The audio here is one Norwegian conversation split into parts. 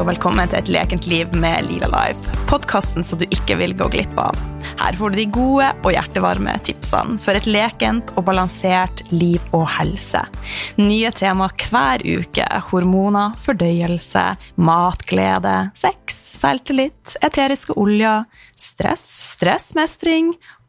og velkommen til Et lekent liv med Lila Life. Podkasten så du ikke vil gå glipp av. Her får du de gode og hjertevarme tipsene for et lekent og balansert liv og helse. Nye tema hver uke. Hormoner, fordøyelse, matglede, sex, selvtillit, eteriske oljer, stress, stressmestring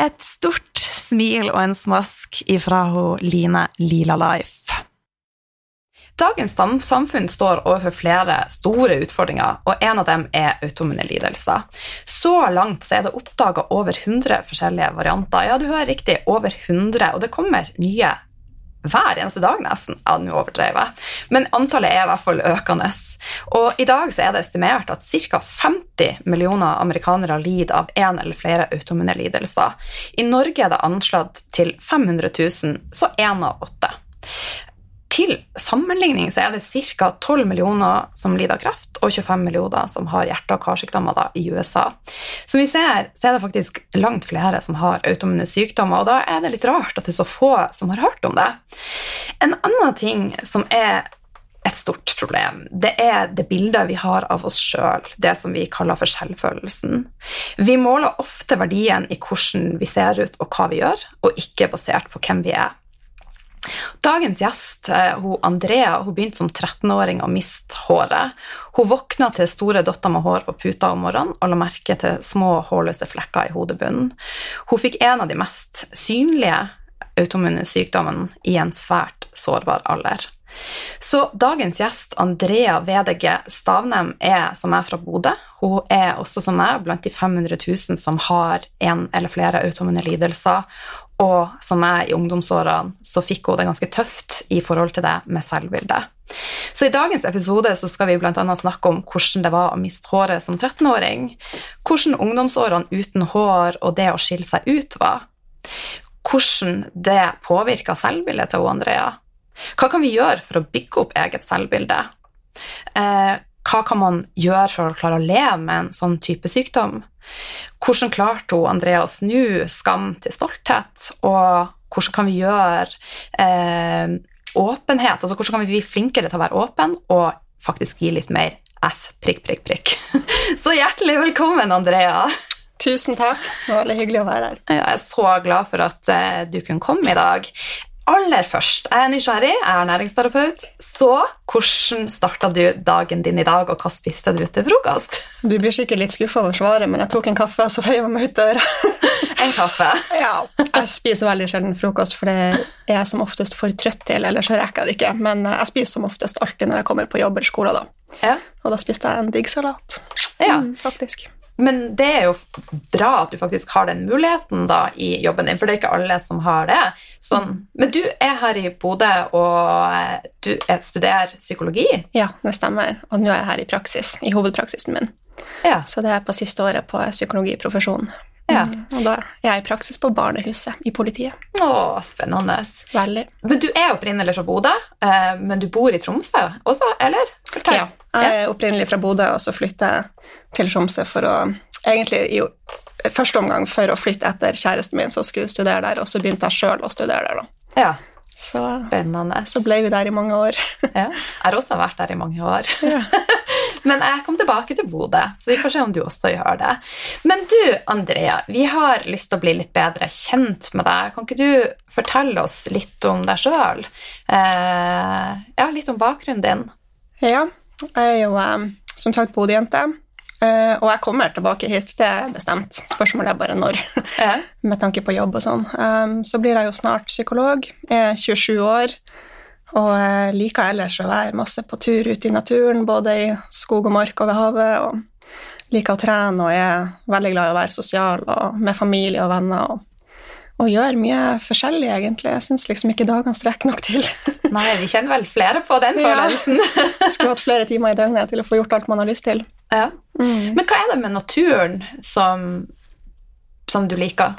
Et stort smil og en smask ifra hun Line Lila Life. Dagens samfunn står overfor flere store utfordringer, og en av dem er autoimmune lidelser. Så langt så er det oppdaga over 100 forskjellige varianter. Ja, du hører riktig, over 100, og det kommer nye hver eneste dag, nesten. Ja, nå overdrev jeg. Men antallet er i hvert fall økende. Og i dag så er det estimert at ca. 50 millioner amerikanere lider av én eller flere autoimmune lidelser. I Norge er det anslått til 500 000, så én av åtte. Til sammenligning så er det ca. 12 millioner som lider av kreft, og 25 millioner som har hjerte- og karsykdommer da, i USA. Som vi ser, så er det faktisk langt flere som har autoimmune sykdommer, og da er det litt rart at det er så få som har hørt om det. En annen ting som er et stort problem. Det er det bildet vi har av oss sjøl, det som vi kaller for selvfølelsen. Vi måler ofte verdien i hvordan vi ser ut og hva vi gjør, og ikke basert på hvem vi er. Dagens gjest, eh, hun Andrea, hun begynte som 13-åring å miste håret. Hun våkna til store dotter med hår på puta om morgenen og la merke til små, hårløse flekker i hodebunnen. Hun fikk en av de mest synlige autoimmune sykdommene i en svært sårbar alder. Så dagens gjest, Andrea Vedege Stavnem, er som er fra Bodø. Hun er også som meg blant de 500 000 som har en eller flere autoimmune lidelser, og som meg i ungdomsårene så fikk hun det ganske tøft i forhold til det med selvbildet. Så i dagens episode så skal vi bl.a. snakke om hvordan det var å miste håret som 13-åring, hvordan ungdomsårene uten hår og det å skille seg ut var, hvordan det påvirka selvbildet til Andrea. Hva kan vi gjøre for å bygge opp eget selvbilde? Eh, hva kan man gjøre for å klare å leve med en sånn type sykdom? Hvordan klarte hun Andrea å snu skam til stolthet, og hvordan kan vi gjøre eh, åpenhet altså Hvordan kan vi bli flinkere til å være åpen og faktisk gi litt mer F, prikk, prikk, prikk. Så hjertelig velkommen, Andrea. Tusen takk. Det var veldig hyggelig å være her. Jeg er så glad for at uh, du kunne komme i dag aller først, jeg er nysgjerrig, jeg er næringsterapeut. Så hvordan starta du dagen din i dag, og hva spiste du til frokost? Du blir sikkert litt skuffa over svaret, men jeg tok en kaffe, så heiv jeg meg ut døra. en kaffe? ja. Jeg spiser veldig sjelden frokost, for det er jeg som oftest for trøtt til, eller så rekker jeg det ikke. Men jeg spiser som oftest alltid når jeg kommer på jobb eller skole, da. Ja. Og da spiste jeg en digg salat. Ja. Mm, faktisk. Men det er jo bra at du faktisk har den muligheten da i jobben din, for det er ikke alle som har det. Sånn. Men du er her i Bodø, og eh, du studerer psykologi? Ja, det stemmer. Og nå er jeg her i praksis, i hovedpraksisen min. Ja. Så det er på siste året på psykologiprofesjonen. Ja. Mm, og da er jeg i praksis på barnehuset i politiet. Å, spennende. Veldig. Men du er opprinnelig fra Bodø, eh, men du bor i Tromsø også, eller? Ja. Jeg er opprinnelig fra Bodø, og så flytter jeg til Tromsø for å Egentlig i første omgang for å flytte etter kjæresten min som skulle studere der, og så begynte jeg sjøl å studere der, da. Ja. Så, Spennende. Så ble vi der i mange år. ja. Jeg har også vært der i mange år. Ja. Men jeg kom tilbake til Bodø, så vi får se om du også gjør det. Men du, Andrea, vi har lyst til å bli litt bedre kjent med deg. Kan ikke du fortelle oss litt om deg sjøl? Eh, ja, litt om bakgrunnen din. Ja, jeg er jo eh, som sagt Bodø-jente. Eh, og jeg kommer tilbake hit, det er bestemt. Spørsmålet er bare når, med tanke på jobb og sånn. Um, så blir jeg jo snart psykolog, jeg er 27 år, og jeg liker ellers å være masse på tur ute i naturen, både i skog og mark og ved havet, og liker å trene og er veldig glad i å være sosial og med familie og venner. og og gjør mye forskjellig, egentlig. Jeg syns liksom ikke dagene strekker nok til. Nei, vi kjenner vel flere på den Ja. følelsen. Skulle hatt flere timer i døgnet til å få gjort alt man har lyst til. Ja. Men hva er det med naturen som, som du liker?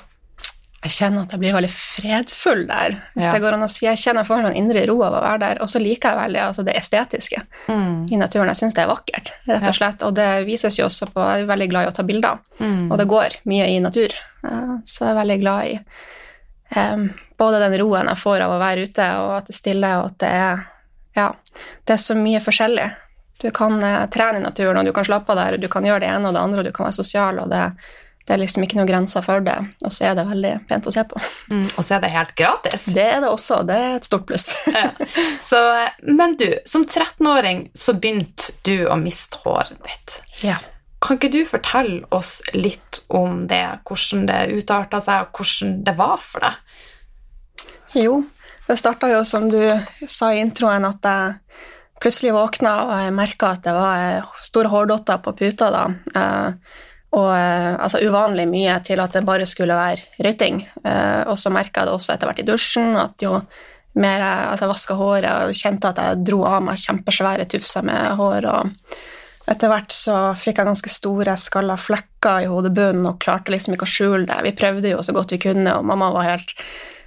Jeg kjenner at jeg blir veldig fredfull der, hvis Ja. det går an å si. Jeg kjenner jeg får en sånn indre ro av å være der, og så liker jeg veldig altså det estetiske i naturen. Jeg syns det er vakkert, rett og slett. Og det vises jo også på Jeg er veldig glad i å ta bilder, og det går mye i natur. Eh, Så jeg er veldig glad i um, både den roen jeg får av å være ute, og at det er stille, og at det er Ja, det er så mye forskjellig. Du kan uh, trene i naturen, og du kan slappe av der, og du kan gjøre det ene og det andre, og du kan være sosial, og det, det er liksom ikke noen grenser for det. Og så er det veldig pent å se på. Mm. Og så er det helt gratis. Det er det også, det er et stort pluss. Ja. Så, men du, som 13-åring så begynte du å miste håret ditt. Ja. Kan ikke du fortelle oss litt om det, hvordan det utarta seg, og hvordan det var for deg? Jo, det starta jo som du sa i introen, at jeg plutselig våkna og jeg merka at det var store hårdotter på puta da. Eh, og eh, altså uvanlig mye til at det bare skulle være røyting. Eh, og så merka jeg det også etter hvert i dusjen, at jo mer jeg altså, vaska håret og kjente at jeg dro av meg kjempesvære tufser med hår. og etter hvert så fikk jeg ganske store skalla flekker i hodebunnen og klarte liksom ikke å skjule det. Vi prøvde jo så godt vi kunne, og mamma var helt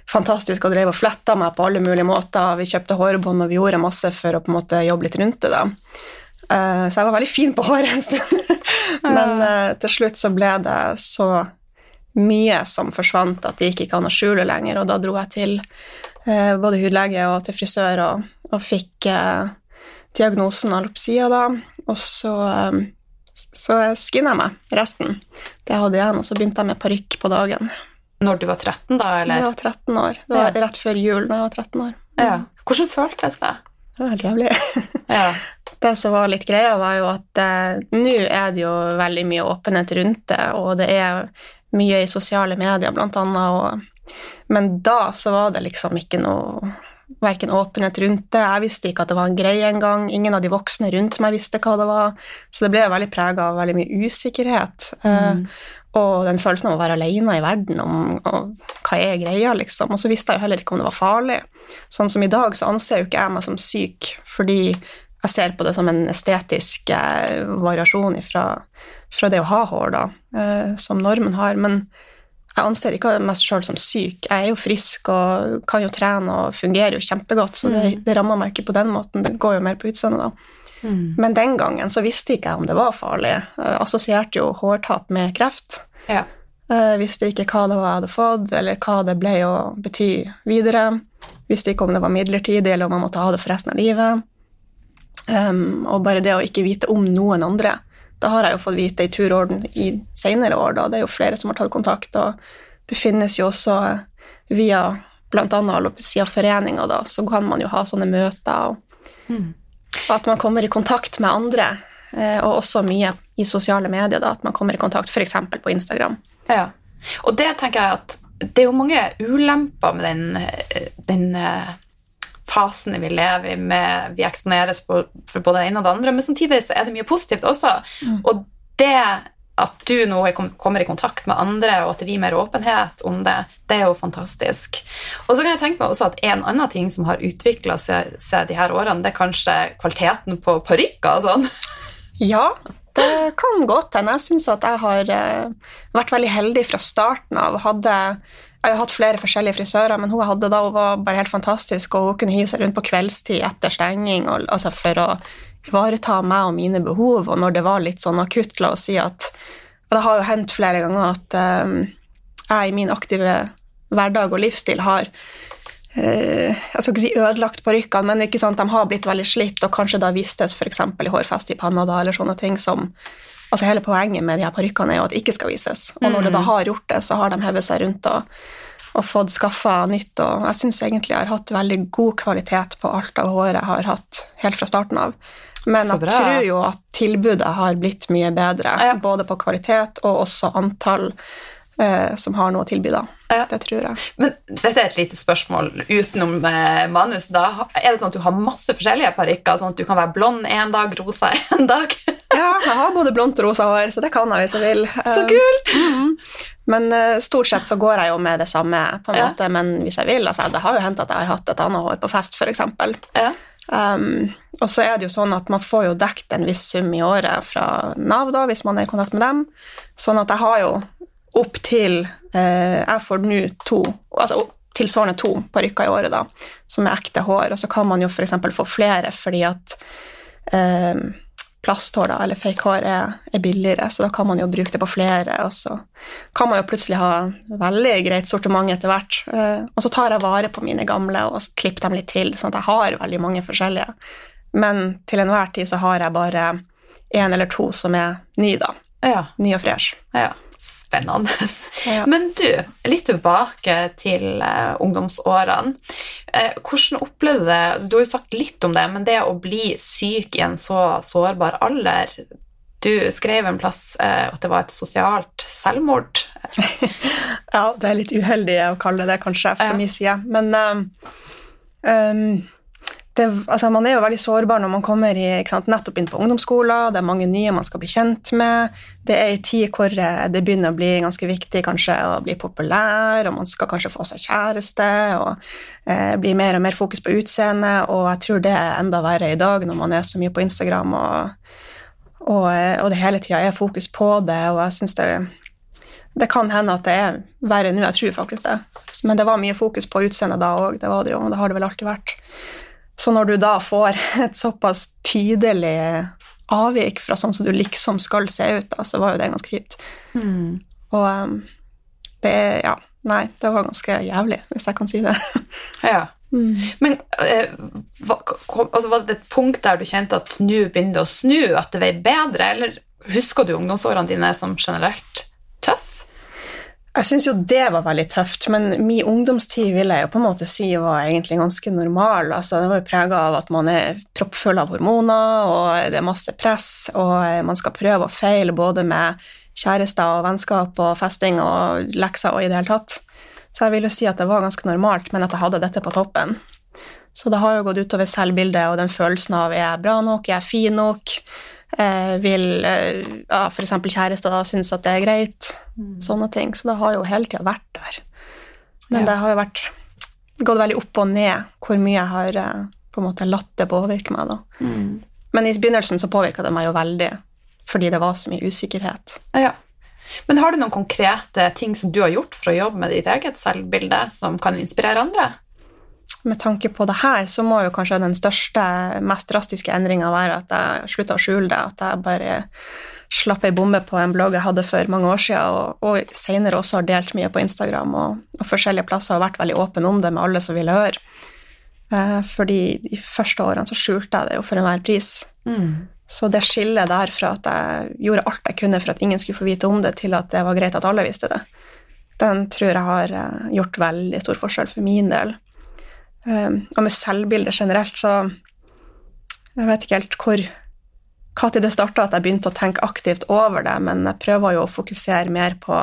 fantastisk og drev og fletta meg på alle mulige måter. Vi kjøpte hårbånd, og vi gjorde masse for å på en måte jobbe litt rundt det. da. Eh, Så jeg var veldig fin på håret en stund. Men uh, til slutt så ble det så mye som forsvant at det gikk ikke an å skjule lenger, og da dro jeg til uh, både hudlege og til frisør og, og fikk diagnosen alopsia da, og så, så skinna jeg meg resten. Det jeg hadde igjen, og så begynte jeg med parykk på dagen. Når du var 13, da, Da eller? jeg var 13 år. Det var Ja. rett før jul da jeg var 13 år. Ja. Hvordan føltes det? Det var helt jævlig. Ja. Det som var litt greia, var jo at eh, nå er det jo veldig mye åpenhet rundt det, og det er mye i sosiale medier, blant annet, og, men da så var det liksom ikke noe Verken åpenhet rundt det, jeg visste ikke at det var en greie engang, ingen av de voksne rundt meg visste hva det var, så det ble veldig prega av veldig mye usikkerhet. eh, og den følelsen av å være alene i verden om og, hva er greia, liksom. Og så visste jeg jo heller ikke om det var farlig. Sånn som i dag, så anser jo ikke jeg meg som syk fordi jeg ser på det som en estetisk eh, variasjon fra, fra det å ha hår, da, eh, som normen har. Men jeg anser ikke meg sjøl som syk. Jeg er jo frisk og kan jo trene og fungerer jo kjempegodt, så det, det rammer meg ikke på den måten. Det går jo mer på utseendet, da. Men den gangen så visste ikke jeg om det var farlig. Jeg assosierte jo hårtap med kreft. Ja. Jeg visste ikke hva det var jeg hadde fått, eller hva det ble å bety videre. Visste ikke om det var midlertidig, eller om jeg måtte ha det for resten av livet. Um, og bare det å ikke vite om noen andre. Da har jeg jo fått vite i turorden i senere år, da. Det er jo flere som har tatt kontakt, og det finnes jo også via annet Alopecia-foreninga, da, så kan man jo ha sånne møter, og, mm. at man kommer i kontakt med andre, eh, og også mye i sosiale medier, da, at man kommer i kontakt f.eks. på Instagram. Ja. Og det tenker jeg at det er jo mange ulemper med den, eh, den eh, fasen vi lever i, med vi eksponeres for, for både det ene og det andre, men samtidig så er det mye positivt også. Og det at du nå er kommer i kontakt med andre, og at det blir mer åpenhet om det, det er jo fantastisk. Og så kan jeg tenke meg også at en annen ting som har utvikla seg, seg de her årene, det er kanskje kvaliteten på parykker og sånn. Ja, det kan godt hende. Jeg syns at jeg har eh, vært veldig heldig fra starten av. Hadde, jeg har hatt flere forskjellige frisører, men hun jeg hadde da hun var bare helt fantastisk, og hun kunne hive seg rundt på kveldstid etter stenging og, altså for å ivareta meg og mine behov, og når det var litt sånn akutt, la oss si at Og det har jo hendt flere ganger at um, jeg i min aktive hverdag og livsstil har jeg skal ikke si ødelagt parykkene, men ikke sant, de har blitt veldig slitt, og kanskje da vistes f.eks. i hårfeste i panna, da, eller sånne ting som altså Hele poenget med de her parykkene er jo at det ikke skal vises, og når det da har gjort det, så har de hevet seg rundt og, og fått skaffa nytt. Og jeg syns egentlig jeg har hatt veldig god kvalitet på alt av håret jeg har hatt helt fra starten av. Men jeg tror jo at tilbudet har blitt mye bedre, Ja. både på kvalitet og også antall eh, som har noe å tilby, da. Ja. Det tror jeg. Men dette er et lite spørsmål utenom eh, manus. Da er det sånn at du har masse forskjellige parykker, sånn at du kan være blond en dag, rosa en dag. Ja, jeg har både blondt og rosa hår, så det kan jeg hvis jeg vil. Så Eh, mm -hmm. Men eh, stort sett så går jeg jo med det samme, på en Ja. måte, men hvis jeg vil altså, Det har jo hendt at jeg har hatt et annet hår på fest, f.eks. Ja. Um, og så er det jo sånn at man får jo dekt en viss sum i året fra Nav, da, hvis man er i kontakt med dem. Sånn at jeg har jo opptil eh, Jeg får nå to, altså opp- tilsvarende to parykker i året, da, som er ekte hår. Og så kan man jo f.eks. få flere fordi at eh, plasthår, da, eller fake hår, er, er billigere, så da kan man jo bruke det på flere, og så kan man jo plutselig ha veldig greit sortiment etter hvert. Eh, og så tar jeg vare på mine gamle og klipper dem litt til, sånn at jeg har veldig mange forskjellige. Men til enhver tid så har jeg bare én eller to som er ny, da. Ja. Ny og fresh. ja. Spennende. Ja. Men du, litt tilbake til uh, ungdomsårene. Uh, hvordan opplevde du det? Du har jo sagt litt om det, men det å bli syk i en så sårbar alder Du skrev en plass uh, at det var et sosialt selvmord. Ja, det er litt uheldig å kalle det det, kanskje fra Ja. min side, men um, det, altså, man er jo veldig sårbar når man kommer i, sant, nettopp inn på ungdomsskolen, det er mange nye man skal bli kjent med, det er en tid hvor eh, det begynner å bli ganske viktig kanskje å bli populær, og man skal kanskje få seg kjæreste, og eh, bli mer og mer fokus på utseende, og jeg tror det er enda verre i dag når man er så mye på Instagram, og, og, eh, og det hele tida er fokus på det, og jeg synes det det kan hende at det er verre nå, jeg tror faktisk det. Men det var mye fokus på utseendet da òg, det det og det har det vel alltid vært. Så når du da får et såpass tydelig avvik fra sånn som du liksom skal se ut, da, så var jo det ganske kjipt. Og um, det Ja, nei, det var ganske jævlig, hvis jeg kan si det. Ja. Men eh, hva, altså, var det et punkt der du kjente at nå begynner det å snu, at det ble bedre, eller husker du ungdomsårene dine som generelt tøff? Jeg syns jo det var veldig tøft, men min ungdomstid vil jeg jo på en måte si var egentlig ganske normal. Altså, det var jo prega av at man er proppfull av hormoner, og det er masse press, og man skal prøve og feile både med kjærester og vennskap og festing og lekser og i det hele tatt. Så jeg vil jo si at det var ganske normalt, men at jeg hadde dette på toppen. Så det har jo gått utover selvbildet og den følelsen av er jeg bra nok, er jeg fin nok, vil eh, ja, f.eks. kjærester synes at det er greit, sånne ting. Så det har jo hele tida vært der. Men Ja. det har jo vært gått veldig opp og ned hvor mye jeg har eh, på en måte latt det påvirke meg. da. Men i begynnelsen så påvirka det meg jo veldig, fordi det var så mye usikkerhet. Ja. Men har du noen konkrete ting som du har gjort for å jobbe med ditt eget selvbilde, som kan inspirere andre? Med tanke på det her, så må jo kanskje den største, mest drastiske endringa være at jeg slutta å skjule det, at jeg bare slapp ei bombe på en blogg jeg hadde for mange år siden, og, og senere også har delt mye på Instagram og, og forskjellige plasser og vært veldig åpen om det med alle som ville høre. Eh, fordi de første årene så skjulte jeg det jo for enhver pris. Så det skillet der fra at jeg gjorde alt jeg kunne for at ingen skulle få vite om det, til at det var greit at alle visste det, den tror jeg har eh, gjort veldig stor forskjell for min del. Um, og med selvbildet generelt, så Jeg vet ikke helt hvor når det starta at jeg begynte å tenke aktivt over det, men jeg prøver jo å fokusere mer på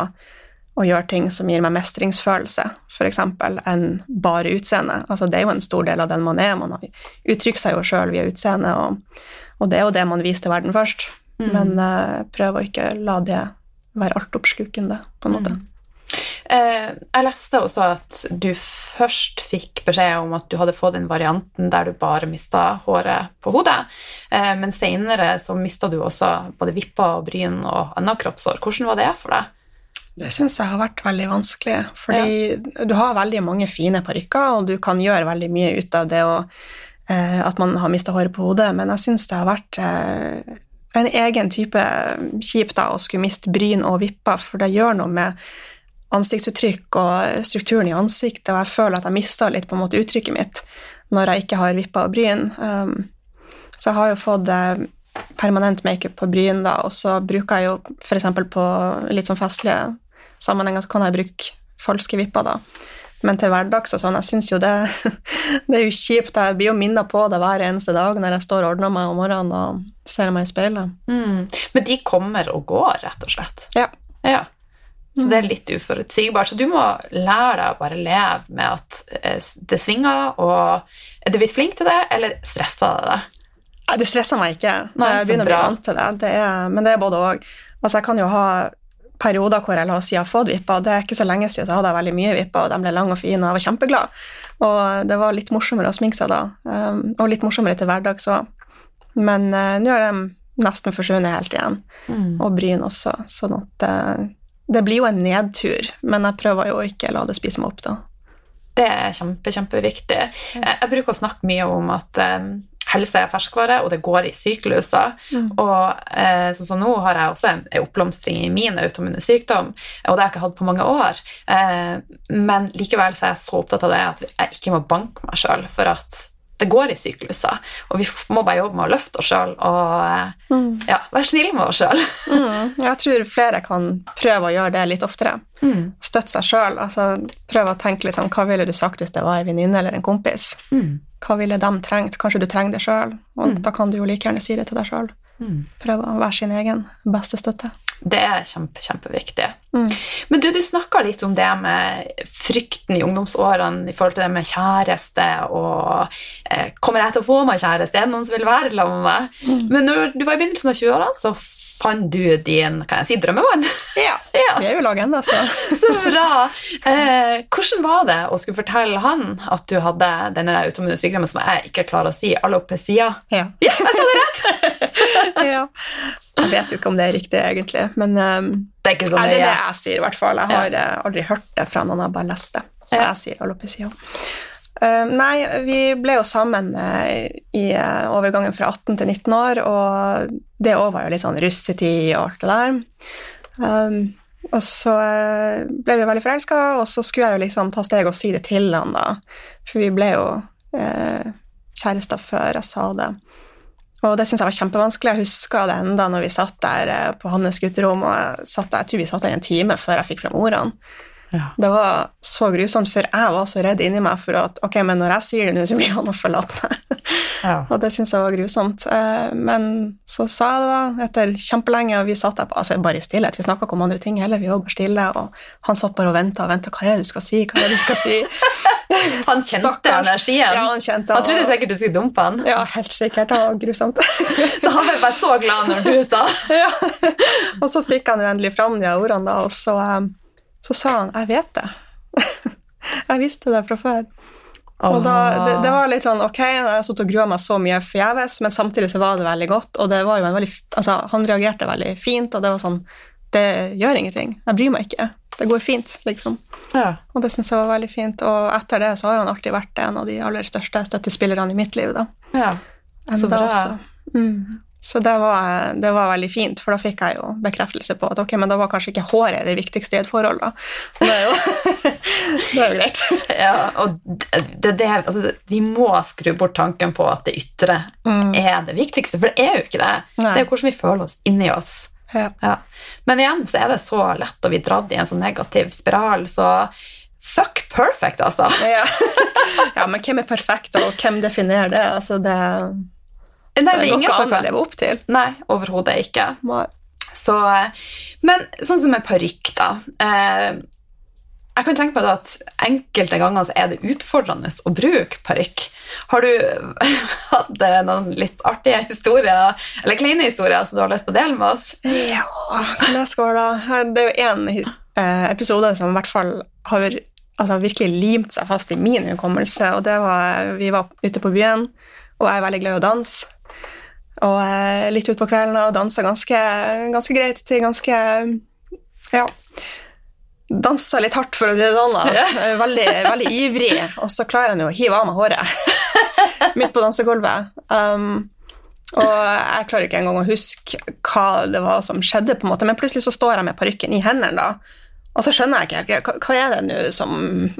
å gjøre ting som gir meg mestringsfølelse, f.eks., enn bare utseende. Altså, det er jo en stor del av den man er. Man uttrykker seg jo sjøl via utseende, og, og det er jo det man viser til verden først. Men uh, prøv å ikke la det være altoppslukende, på en måte. Eh, jeg leste også at du først fikk beskjed om at du hadde fått den varianten der du bare mista håret på hodet, eh, men senere så mista du også både vipper og bryn og annet kroppshår. Hvordan var det for deg? Det syns jeg har vært veldig vanskelig, fordi du har veldig mange fine parykker, og du kan gjøre veldig mye ut av det og, eh, at man har mista håret på hodet, men jeg syns det har vært eh, en egen type kjipt å skulle miste bryn og vipper, for det gjør noe med ansiktsuttrykk og strukturen i ansiktet, og jeg føler at jeg mister litt på en måte uttrykket mitt når jeg ikke har vipper og bryn. Um, så jeg har jo fått eh, permanent makeup på bryn, da, og så bruker jeg jo f.eks. på litt sånn festlige sammenhenger så kan jeg bruke falske vipper, da. Men til hverdags og sånn, jeg syns jo det, det er jo kjipt. Jeg blir jo minnet på det hver eneste dag når jeg står og ordner meg om morgenen og ser meg i speilet. Mm. Men de kommer og går, rett og slett? Ja. ja. Så det er litt uforutsigbart. Så du må lære deg å bare leve med at eh, det svinger, og er du blitt flink til det, eller stresser det deg? Det stresser meg ikke. Nei, jeg begynner å bli vant til det. det er, men det er både òg. Altså, jeg kan jo ha perioder hvor jeg la oss si jeg har fått vipper. Det er ikke så lenge siden så hadde jeg veldig mye vipper, og de ble lange og fine, og jeg var kjempeglad. Og det var litt morsommere å sminke seg da, um, og litt morsommere til hverdags òg. Men uh, nå har de nesten forsvunnet helt igjen, Mm. og bryn også, sånn at eh, det blir jo en nedtur, men jeg prøver jo å ikke la det spise meg opp, da. Det er kjempe, kjempeviktig. Jeg, jeg bruker å snakke mye om at eh, helse er ferskvare, og det går i sykluser. Mm. Og eh, sånn som nå har jeg også en, en oppblomstring i min autoimmune sykdom, og det har jeg ikke hatt på mange år. Eh, men likevel så er jeg så opptatt av det at jeg ikke må banke meg sjøl, for at det går i sykluser. Og vi må bare jobbe med å løfte oss sjøl og Mm. ja, være snill med oss sjøl. Mm. Jeg tror flere kan prøve å gjøre det litt oftere. Mm. støtte seg sjøl. Altså, prøve å tenke litt sånn, hva ville du sagt hvis det var ei venninne eller en kompis? Mm. Hva ville de trengt? Kanskje du trenger det sjøl, og Mm. da kan du jo like gjerne si det til deg sjøl. Prøve å være sin egen beste støtte. Det er kjempe, kjempeviktig. Mm. Men du, du snakka litt om det med frykten i ungdomsårene i forhold til det med kjæreste og eh, Kommer jeg til å få meg kjæreste? Er det noen som vil være sammen med meg? Mm. Men når du var i begynnelsen av 20-årene, så fant du din kan jeg si, drømmemann. Ja. ja, Vi er jo lag ennå, så Så bra! Eh, hvordan var det å skulle fortelle han at du hadde denne autoimmune sykdommen som jeg ikke klarer å si, alopecia? ja. Ja, jeg sa det rett! ja. Jeg vet jo ikke om det er riktig, egentlig, men um, Det er ikke sånn nei, det er det jeg sier, i hvert fall. Jeg har ja. aldri hørt det fra noen, jeg har bare lest det. Så jeg sier alopecia. Uh, nei, vi ble jo sammen eh, i eh, overgangen fra 18 til 19 år, og det òg var jo litt sånn russetid og alt det der. Um, og så eh, ble vi veldig forelska, og så skulle jeg jo liksom ta steg og si det til han, da. For vi ble jo kjærester før jeg sa det. Og det syns jeg var kjempevanskelig. Jeg huska det enda når vi satt der på hans gutterom, og jeg, satt der, jeg tror vi satt der i en time før jeg fikk fram ordene. Ja. Det var så grusomt, for jeg var så redd inni meg for at ok, men når jeg sier det nå, så blir han å forlate meg. Ja. Og det syntes jeg var grusomt. Eh, Men så sa jeg det, da, etter kjempelenge, og vi satt der altså bare i stillhet. Vi snakka ikke om andre ting heller, vi var bare stille, og han satt bare og venta og venta. Hva er det du skal si? Hva er det du skal si? Han kjente Stakkars. energien. Ja, han kjente Han trodde sikkert du skulle dumpe han. Ja, helt sikkert. Det var grusomt. Så han ble bare så glad når du sa ja. Og så fikk han endelig fram de ordene, da, og så, eh, så sa han 'jeg vet det'. jeg visste det fra før. Og da, det, det var litt sånn, ok, jeg har sittet og grua meg så mye forgjeves, men samtidig så var det veldig godt, og det var jo en veldig, altså, han reagerte veldig fint, og det var sånn, det gjør ingenting, jeg bryr meg ikke, det går fint, liksom. ja. Og det synes jeg var veldig fint, og etter det så har han alltid vært en av de aller største støttespillerne i mitt liv, da. ja. Så bra. Mm. Så det var, det var veldig fint, for da fikk jeg jo bekreftelse på at ok, men da var kanskje ikke håret det viktigste i et forhold, da. Det er jo, det er jo greit. Ja, og det, det, altså, vi må skru bort tanken på at det ytre Mm. er det viktigste, for det er jo ikke det. Nei. Det er jo hvordan vi føler oss inni oss. Ja. Ja. Men igjen så er det så lett å bli dratt i en sånn negativ spiral, så fuck perfect, altså. Ja. ja, men hvem er perfekt, og hvem definerer det? Altså, det, Nei, det det er ingen som kan leve opp til. Nei, overhodet ikke. Så, eh, men sånn som med parykk, da. Eh, jeg kan tenke meg at enkelte ganger så er det utfordrende å bruke parykk. Har du hatt eh, noen litt artige historier, eller kleine historier, som du har lyst til å dele med oss? Ja, jeg skåle da? Det er jo en eh, episode som i hvert fall har altså, virkelig limt seg fast i min hukommelse, og det var Vi var ute på byen, og jeg er veldig glad i å danse. Og eh, litt utpå kvelden og dansa ganske, ganske greit til ganske Ja. Dansa litt hardt, for å si det sånn. Veldig, veldig ivrig. Og så klarer han jo å hive av meg håret midt på dansegulvet. Um, og jeg klarer ikke engang å huske hva det var som skjedde, på en måte, men plutselig så står jeg med parykken i hendene, da. Og så skjønner jeg ikke hva, hva er det nå som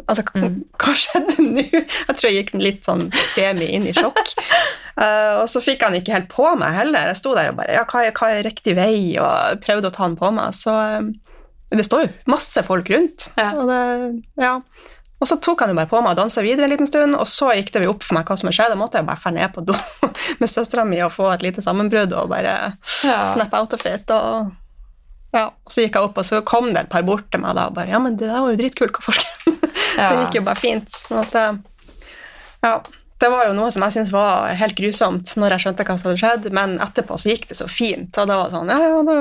Altså, hva, hva skjedde nå? Jeg tror jeg gikk litt sånn semi inn i sjokk. uh, og så fikk han ikke helt på meg heller. Jeg sto der og bare Ja, hva er, hva er riktig vei? Og prøvde å ta han på meg. Så eh, det står jo masse folk rundt. Ja. Og det Ja. og så tok han jo bare på meg og dansa videre en liten stund, og så gikk det jo opp for meg hva som skjedde. Da måtte jeg bare dra ned på do med søstera mi og få et lite sammenbrudd og bare Ja. snap out of it. Og, ja, og så gikk jeg opp, og så kom det et par bort til meg da, og bare Ja, men det der var jo dritkult, hva forskeren? Ja. Det gikk jo bare fint. Sånn at, eh, ja, det var jo noe som jeg syntes var helt grusomt når jeg skjønte hva som hadde skjedd, men etterpå så gikk det så fint, og da var det sånn Ja, ja, da,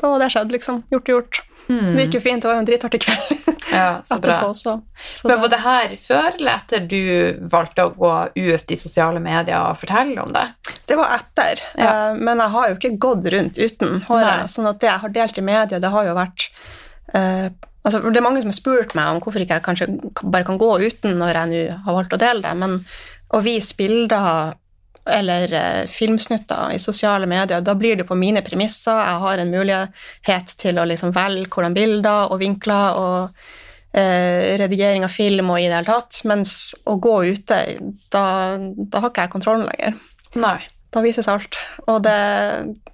da var det skjedd, liksom. Gjort og gjort. Det gikk jo fint, det var jo en dritartig kveld Ja, så bra. etterpå også. Så Men Var det her før eller etter du valgte å gå ut i sosiale medier og fortelle om det? Det var etter, Ja. eh, men jeg har jo ikke gått rundt uten håret. Nei. Sånn at det jeg har delt i media, det har jo vært uh, altså Det er mange som har spurt meg om hvorfor ikke jeg kanskje bare kan gå uten når jeg nå har valgt å dele det, men å vise bilder eller eh, filmsnutter i sosiale medier, da blir det på mine premisser. Jeg har en mulighet til å liksom velge hvordan bilder og vinkler og eh, redigering av film og i det hele tatt, mens å gå ute, da, da har ikke jeg kontrollen lenger. Nei. Da vises alt. Og det,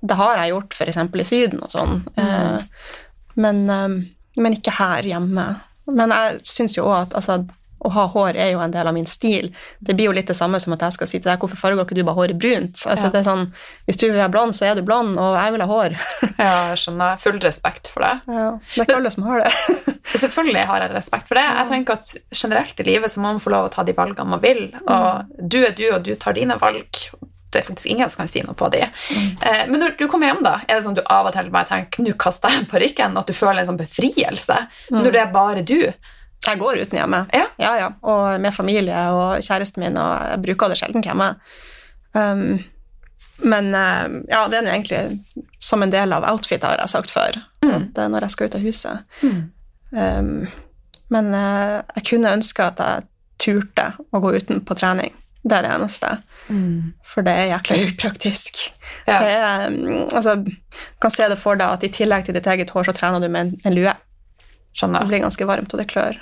det har jeg gjort f.eks. i Syden og sånn. Eh, men, eh, men ikke her hjemme. Men jeg syns jo òg at altså, å ha hår er jo en del av min stil. Det blir jo litt det samme som at jeg skal si til deg hvorfor farger ikke du bare håret brunt? Altså, Ja. det er sånn, Hvis du vil være blond, så er du blond, og jeg vil ha hår. Ja, jeg skjønner. Full respekt for det. Ja, det er ikke alle som har det. Selvfølgelig har jeg respekt for det. Jeg tenker at Generelt i livet så må man få lov å ta de valgene man vil. Og du er du, og du tar dine valg. Det er faktisk ingen som kan si noe på de. Mm. men når du kommer hjem, da, er det sånn at du av og til bare tenker nå kaster jeg parykken? At du føler en sånn befrielse? Når det er bare du? Jeg går uten hjemme. Ja. ja, ja. Og med familie og kjæresten min, og jeg bruker det sjelden hjemme. Um, men eh, ja, det er nå egentlig som en del av outfitet, har jeg sagt før. Mm. det er når jeg skal ut av huset. Um, men eh, jeg kunne ønske at jeg turte å gå uten på trening. Det er det eneste. For det er jækla upraktisk. Ja. Det er, mm, altså, du kan se det for deg at i tillegg til ditt eget hår, så trener du med en, en lue. Det blir ganske varmt, og det klør.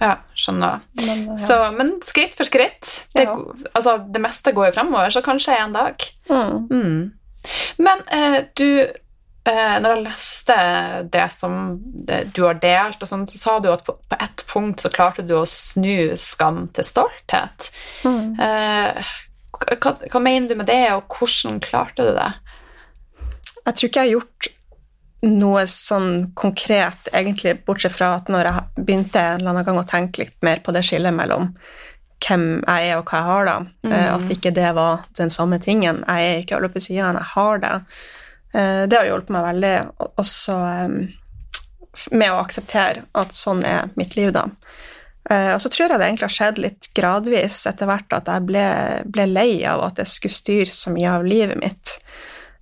Ja, skjønner. Men, ja. Så, men skritt for skritt. Det, Ja. altså, det meste går jo fremover, så kanskje en dag. Mm. Mm. Men eh, du eh, Når jeg leste det som det, du har delt, og sånn, så sa du at på, på ett punkt så klarte du å snu skam til stolthet. Mm. Eh, hva, hva mener du med det, og hvordan klarte du det? Jeg tror ikke jeg har gjort noe sånn konkret, egentlig, bortsett fra at når jeg begynte en eller annen gang å tenke litt mer på det skillet mellom hvem jeg er og hva jeg har, da, mm. at ikke det var den samme tingen. Jeg er ikke sida, jeg har det. Eh, Det har hjulpet meg veldig, også eh, med å akseptere at sånn er mitt liv, da. Eh, Og så tror jeg det egentlig har skjedd litt gradvis etter hvert at jeg ble, ble lei av at jeg skulle styre så mye av livet mitt.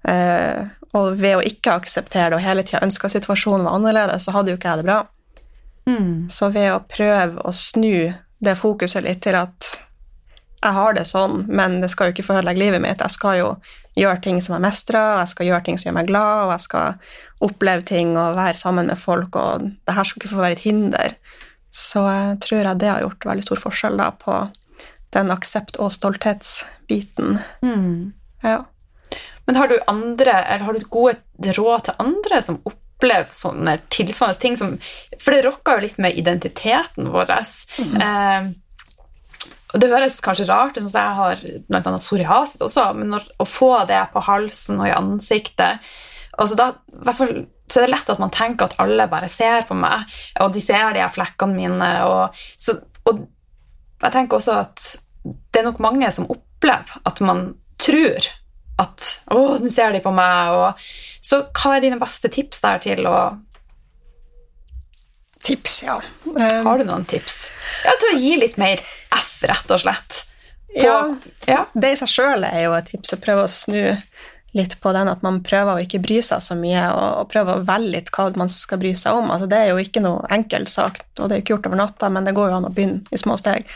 Eh, og ved å ikke akseptere det og hele tida ønske at situasjonen var annerledes, så hadde jo ikke jeg det bra. Så ved å prøve å snu det fokuset litt til at jeg har det sånn, men det skal jo ikke forødelegge livet mitt. Jeg skal jo gjøre ting som jeg mestrer, og jeg skal gjøre ting som gjør meg glad, og jeg skal oppleve ting og være sammen med folk, og det her skal ikke få være et hinder. Så jeg tror jeg det har gjort veldig stor forskjell da på den aksept- og stolthetsbiten. Ja. Men har du andre, eller har du gode råd til andre som opplever sånne tilsvarende ting som For det rokker jo litt med identiteten vår. Eh, og det høres kanskje rart ut, sånn jeg har annet psoriasis også, men når, å få det på halsen og i ansiktet altså da, i hvert fall, så er det lett at man tenker at alle bare ser på meg, og de ser de her flekkene mine. Og, så, og jeg tenker også at det er nok mange som opplever at man tror at å, nå ser de på meg. Og, så hva er dine beste tips der til å Tips, ja. Um, Har du noen tips? Ja, Til å gi litt mer F, rett og slett. På, Ja. ja. Det i seg sjøl er jo et tips å prøve å snu litt på den at man prøver å ikke bry seg så mye, og, prøver å velge litt hva man skal bry seg om. Altså, det er jo ikke noe enkel sak, og det er jo ikke gjort over natta, men det går jo an å begynne i små steg.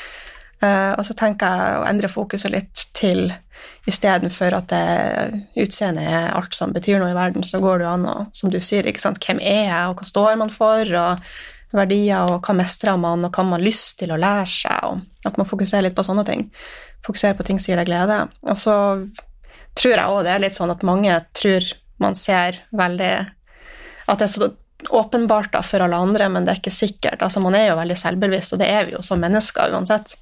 Eh, og så tenker jeg å endre fokuset litt til istedenfor at det utseendet er alt som betyr noe i verden, så går det an å, som du sier, ikke sant, hvem er jeg, og hva står man for, og verdier, og hva mestrer man, og hva man har lyst til å lære seg, og at man fokuserer litt på sånne ting. Fokuserer på ting som gir deg glede. Og så tror jeg òg det er litt sånn at mange tror man ser veldig At det er så åpenbart da for alle andre, men det er ikke sikkert. Altså, man er jo veldig selvbevisst, og det er vi jo som mennesker uansett.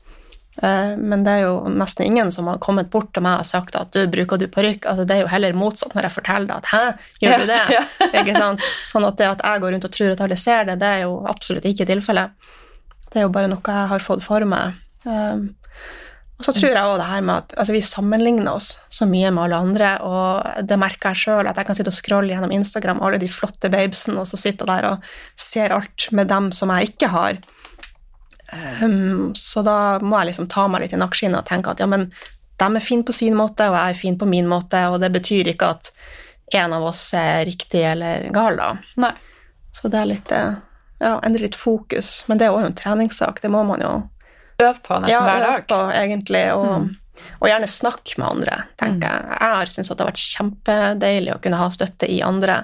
Eh, Men det er jo nesten ingen som har kommet bort til meg og sagt at du, bruker du parykk? Altså, det er jo heller motsatt når jeg forteller det, at hæ, gjør du det? Ja, Ikke sant? Sånn at det at jeg går rundt og tror at alle ser det, det er jo absolutt ikke tilfellet. Det er jo bare noe jeg har fått for meg. Um, og så tror jeg også det her med at altså, vi sammenligner oss så mye med alle andre, og det merker jeg sjøl, at jeg kan sitte og scrolle gjennom Instagram, alle de flotte babesene, og så sitter jeg der og ser alt med dem som jeg ikke har. Um, så da må jeg liksom ta meg litt i nakkeskinnet og tenke at ja, men de er fine på sin måte, og jeg er fin på min måte, og det betyr ikke at en av oss er riktig eller gal, da. Nei. Så det er litt eh, Ja, endre litt fokus. Men det er òg en treningssak, det må man jo Øve på nesten ja, hver øve dag. på, egentlig. Og, Mm. og gjerne snakke med andre, tenker jeg. Jeg har syntes at det har vært kjempedeilig å kunne ha støtte i andre.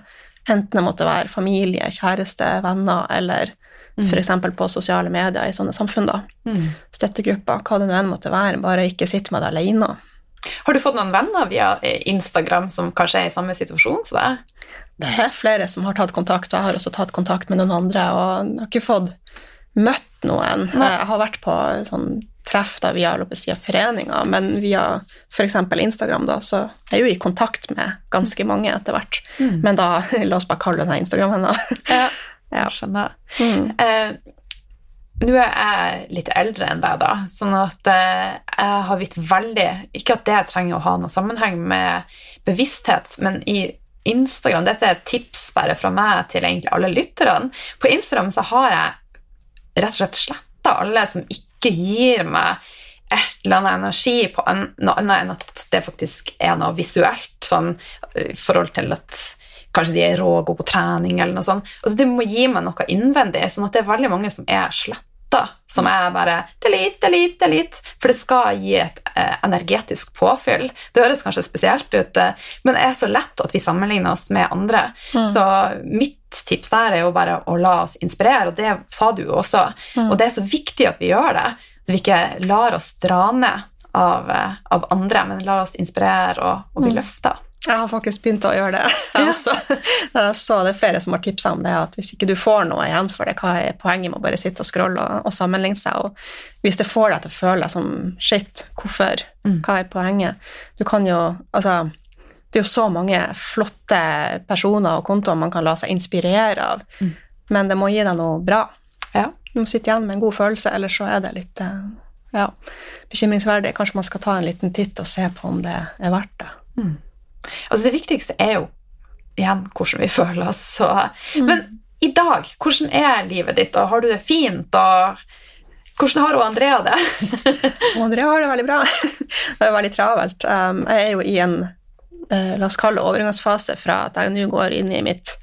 Enten det måtte være familie, kjæreste, venner, eller Mm. f.eks. på sosiale medier i sånne samfunn. da. Mm. Støttegrupper, hva det nå enn måtte være. Bare ikke sitte med det alene. Har du fått noen venner via Instagram som kanskje er i samme situasjon som deg? Det er flere som har tatt kontakt, og jeg har også tatt kontakt med noen andre, og jeg har ikke fått møtt noen. Nei. Jeg har vært på sånn treff da via foreninger, men via f.eks. Instagram da, så er jeg jo i kontakt med ganske mange etter hvert. Mm. Men da, la oss bare kalle det Instagram-venner. Ja, Ja. skjønner. Mm. Eh, nå er jeg litt eldre enn deg, da, sånn at eh, jeg har vitt veldig Ikke at det trenger å ha noe sammenheng med bevissthet, men i Instagram Dette er et tips bare fra meg til egentlig alle lytterne. På Instagram så har jeg rett og slett sletta alle som ikke gir meg et eller annet energi på noe annet enn at det faktisk er noe visuelt, sånn i forhold til at kanskje de er rå og gode på trening eller noe sånt. Altså, det må gi meg noe innvendig, sånn at det er veldig mange som er sletta, som er bare delete, delete, delete, for det skal gi et eh, energetisk påfyll. Det høres kanskje spesielt ut, eh, men det er så lett at vi sammenligner oss med andre. Mm. Så mitt tips der er jo bare å la oss inspirere, og det sa du jo også. Mm. Og det er så viktig at vi gjør det. At vi ikke lar oss dra ned av, eh, av andre, men lar oss inspirere og, og bli Mm. løfta. Jeg har faktisk begynt å gjøre det, jeg også. Jeg så det er flere som har tipsa om det, at hvis ikke du får noe igjen for det, hva er poenget med å bare sitte og scrolle og, og sammenligne seg? Og hvis det får deg til å føle deg som shit, hvorfor? Mm. Hva er poenget? Du kan jo Altså, det er jo så mange flotte personer og kontoer man kan la seg inspirere av, Mm. men det må gi deg noe bra. Ja. Du må sitte igjen med en god følelse, ellers så er det litt eh, ja, bekymringsverdig. Kanskje man skal ta en liten titt og se på om det er verdt det. Altså det viktigste er jo igjen hvordan vi føler oss. Så. Mm. Men i dag, hvordan er livet ditt, og har du det fint? og hvordan har hun Andrea det? Andrea har det veldig bra. Det er veldig travelt. Um, jeg er jo i en eh, la oss kalle overgangsfase fra at jeg nå går inn i mitt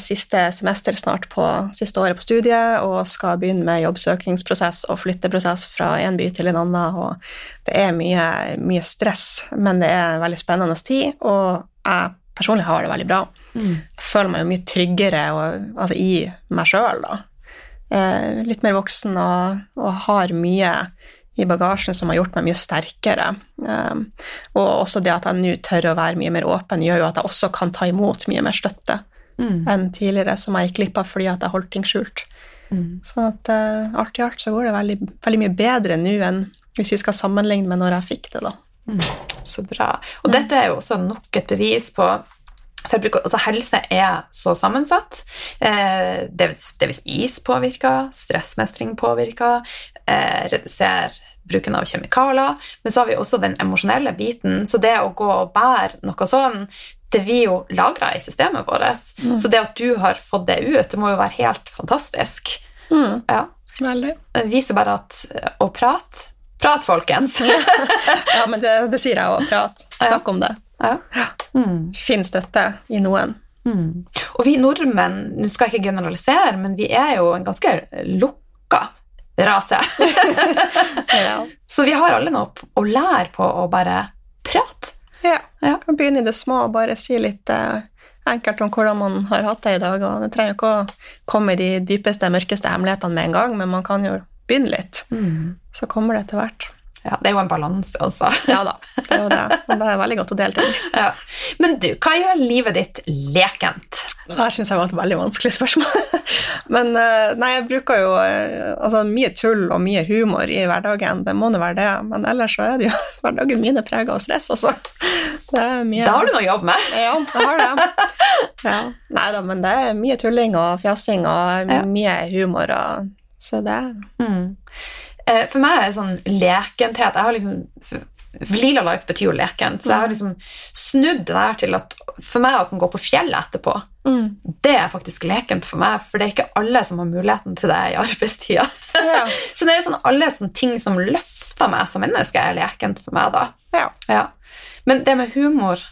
siste semester snart på siste året på studiet og skal begynne med jobbsøkingsprosess og flytteprosess fra en by til en annen. Og det er mye, mye stress, men det er en veldig spennende tid, og jeg personlig har det veldig bra. Jeg føler meg jo mye tryggere og, altså, i meg sjøl, da. Eh, litt mer voksen og, og har mye i bagasjen som har gjort meg mye sterkere. Eh, og også det at jeg nå tør å være mye mer åpen, gjør jo at jeg også kan ta imot mye mer støtte Mm. enn tidligere, som jeg gikk glipp av fordi at jeg holdt ting skjult. Mm. Så at uh, alt i alt så går det veldig, veldig mye bedre nå enn hvis vi skal sammenligne med når jeg fikk det, da. Så bra. Og dette er jo også nok et bevis på bruker, altså Helse er så sammensatt. Eh, det, det vil spiser, påvirker. Stressmestring påvirker. Eh, reduserer bruken av kjemikalier. Men så har vi også den emosjonelle biten. Så det å gå og bære noe sånn, det blir jo lagra i systemet vårt. Mm. Så det at du har fått det ut, det må jo være helt fantastisk. Mm, Ja. veldig. Det viser bare at å prate Prat, folkens! Ja, men det, det sier jeg òg. Prat. Snakk om det. ja. Mm. Finn støtte i noen. Mm. Og vi nordmenn, nå skal jeg ikke generalisere, men vi er jo en ganske lukka rase. Ja. Så vi har alle noe å lære på å bare prate. Ja. Ja. Kan begynne i det små og bare si litt eh, enkelt om hvordan man har hatt det i dag. og Det trenger ikke å komme i de dypeste, mørkeste hemmelighetene med en gang, men man kan jo begynne litt. Så kommer det etter hvert. Ja, det er jo en balanse også. Ja da, det er jo det. Men det er veldig godt å dele i. Ja. Men du, hva gjør livet ditt lekent? Det her syns jeg var et veldig vanskelig spørsmål. Men eh, nei, jeg bruker jo eh, altså, mye tull og mye humor i hverdagen. Det må nå være det. Men ellers så er det jo hverdagen min er prega av stress, altså. Det er mye Da har du noe å jobbe med. Ja, jeg har det. Ja. Nei da, men det er mye tulling og fjasing og mye humor og Så det Mm. Eh, For meg er det sånn lekenthet Jeg har liksom Lila Life betyr jo lekent, så jeg har liksom snudd det der til at for meg å kunne gå på fjellet etterpå, mm. det er faktisk lekent for meg, for det er ikke alle som har muligheten til det i arbeidstida. Ja. Så det er sånn alle sånne ting som løfter meg som menneske, er lekent for meg, da. ja. Ja. Men det med humor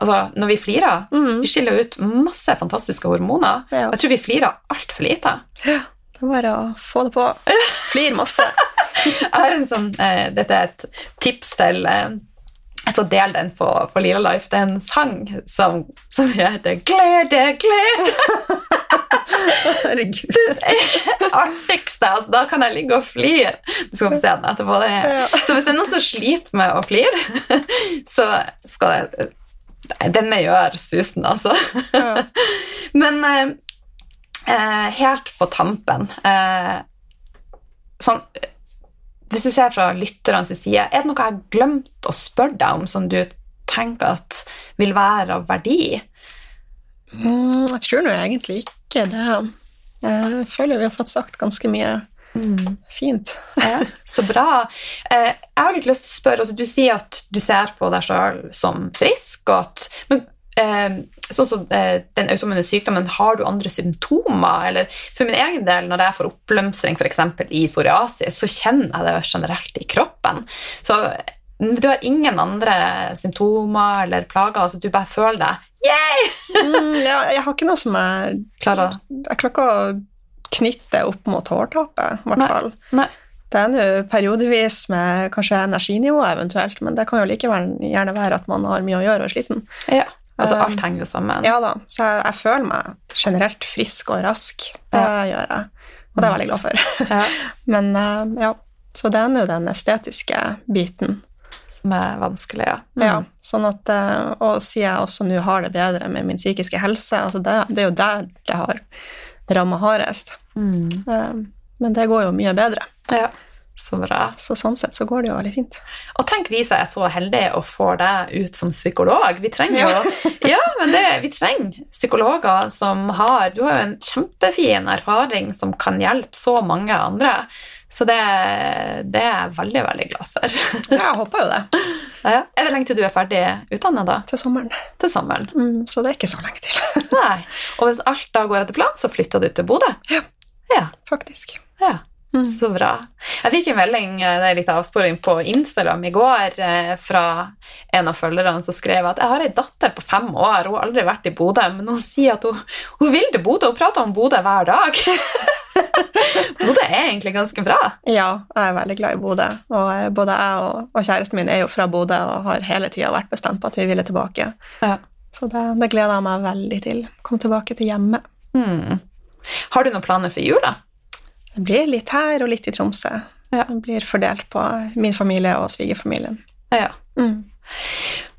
altså Når vi flirer Mm. Vi skiller ut masse fantastiske hormoner. Ja. Jeg tror vi flirer altfor lite. Det er bare å få det på. Flir masse. Jeg har en sånn, eh, Dette er et tips til eh, skal dele den på, på Lila Life. Det er en sang som, som heter 'Glede, glede'. Herregud. Det artigste. Altså, da kan jeg ligge og flire. Du skal få se den etterpå. Det er. Ja. Så hvis det er noen som sliter med å flire, så skal det denne gjør susen, altså. Ja. Men eh, helt på tampen eh, Sånn eh, Hvis du ser fra lytternes side, er det noe jeg har glemt å spørre deg om som du tenker at vil være av verdi? Mm, jeg tror nå egentlig ikke det. Jeg føler vi har fått sagt ganske mye fint. Ja, så bra. Eh, jeg har litt lyst til å spørre, altså, Du sier at du ser på deg sjøl som frisk, og at, men eh, sånn som eh, den automune sykdommen, har du andre symptomer? Eller for min egen del, når jeg får oppblomstring f.eks. i psoriasis, så kjenner jeg det generelt i kroppen. Så du har ingen andre symptomer eller plager, altså du bare føler deg Yeah! Mm, ja, jeg har ikke noe som jeg Klarer Jeg klarer ikke å knytte opp mot hårtapet, i hvert fall. Nei. Det er nå periodevis med kanskje energinivå eventuelt, men det kan jo likevel gjerne være at man har mye å gjøre og er sliten. Ja. Altså, Um, alt henger jo sammen. Ja da, så jeg, jeg føler meg generelt frisk og rask. Det gjør jeg, og det er jeg veldig glad for. Ja, Men eh, ja, så det er nå den estetiske biten. som er vanskelig, ja. Ja, sånn at, eh, og siden jeg også nå har det bedre med min psykiske helse, altså det, det er jo der det har rammet hardest. Mm. Eh, Men det går jo mye bedre. ja. Så bra. Så sånn sett så går det jo veldig fint. Og tenk vi som er så heldige å få deg ut som psykolog. Vi trenger jo ja, men det, vi trenger psykologer som har Du har jo en kjempefin erfaring som kan hjelpe så mange andre. Så det, det er jeg veldig, veldig glad for. Ja, jeg håper jo det. Ja. Er det lenge til du er ferdig utdannet, da? Til sommeren. Til sommeren? Mm, så det er ikke så lenge til, Nei. Og hvis alt da går etter planen, så flytter du til Bodø? Ja. Ja. faktisk. ja. Mm. Så bra. Jeg fikk en melding eh, det er litt avsporing på Instagram i går eh, fra en av følgerne som skrev at jeg har ei datter på fem år, hun har aldri vært i Bodø, men hun sier at hun, hun vil til Bodø, hun prater om Bodø hver dag. Bodø er egentlig ganske bra. Ja, jeg er veldig glad i Bodø. Og eh, både jeg og, og kjæresten min er jo fra Bodø og har hele tida vært bestemt på at vi ville tilbake. Ja. Så det, det gleder jeg meg veldig til. Kom tilbake til hjemmet. Mm. Har du noen planer for jula? Det blir litt her og litt i Tromsø. Ja. Det blir fordelt på min familie og svigerfamilien. Ja. Mm.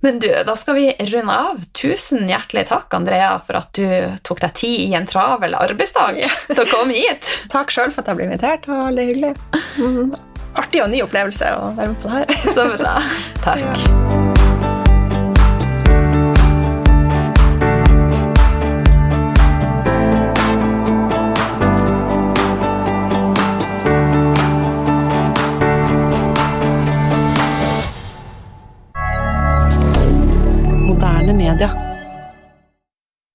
Men du, da skal vi runde av. Tusen hjertelig takk, Andrea, for at du tok deg tid i en travel arbeidsdag Ja. til å komme hit. Takk sjøl for at jeg ble invitert. Det var veldig hyggelig. Mm. Artig og ny opplevelse å være med på det her. Så bra. Takk. Media.